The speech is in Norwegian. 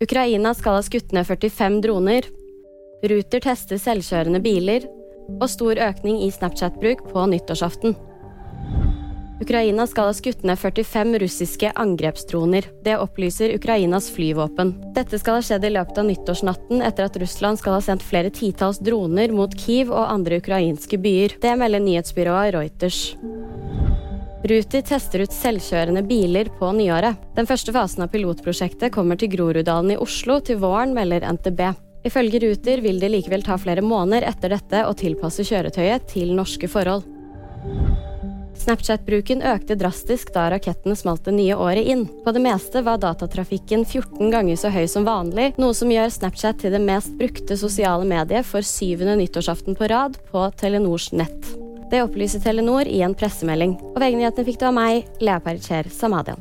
Ukraina skal ha skutt ned 45 droner. Ruter tester selvkjørende biler. Og stor økning i Snapchat-bruk på nyttårsaften. Ukraina skal ha skutt ned 45 russiske angrepsdroner. Det opplyser Ukrainas flyvåpen. Dette skal ha skjedd i løpet av nyttårsnatten etter at Russland skal ha sendt flere titalls droner mot Kiev og andre ukrainske byer. Det melder nyhetsbyrået Reuters. Ruter tester ut selvkjørende biler på nyåret. Den første fasen av pilotprosjektet kommer til Groruddalen i Oslo til våren, melder NTB. Ifølge Ruter vil det likevel ta flere måneder etter dette å tilpasse kjøretøyet til norske forhold. Snapchat-bruken økte drastisk da rakettene smalt det nye året inn. På det meste var datatrafikken 14 ganger så høy som vanlig, noe som gjør Snapchat til det mest brukte sosiale mediet for syvende nyttårsaften på rad på Telenors nett. Det opplyser Telenor i en pressemelding. Og VG-nyhetene fikk du av meg, Lea Pericher Samadian.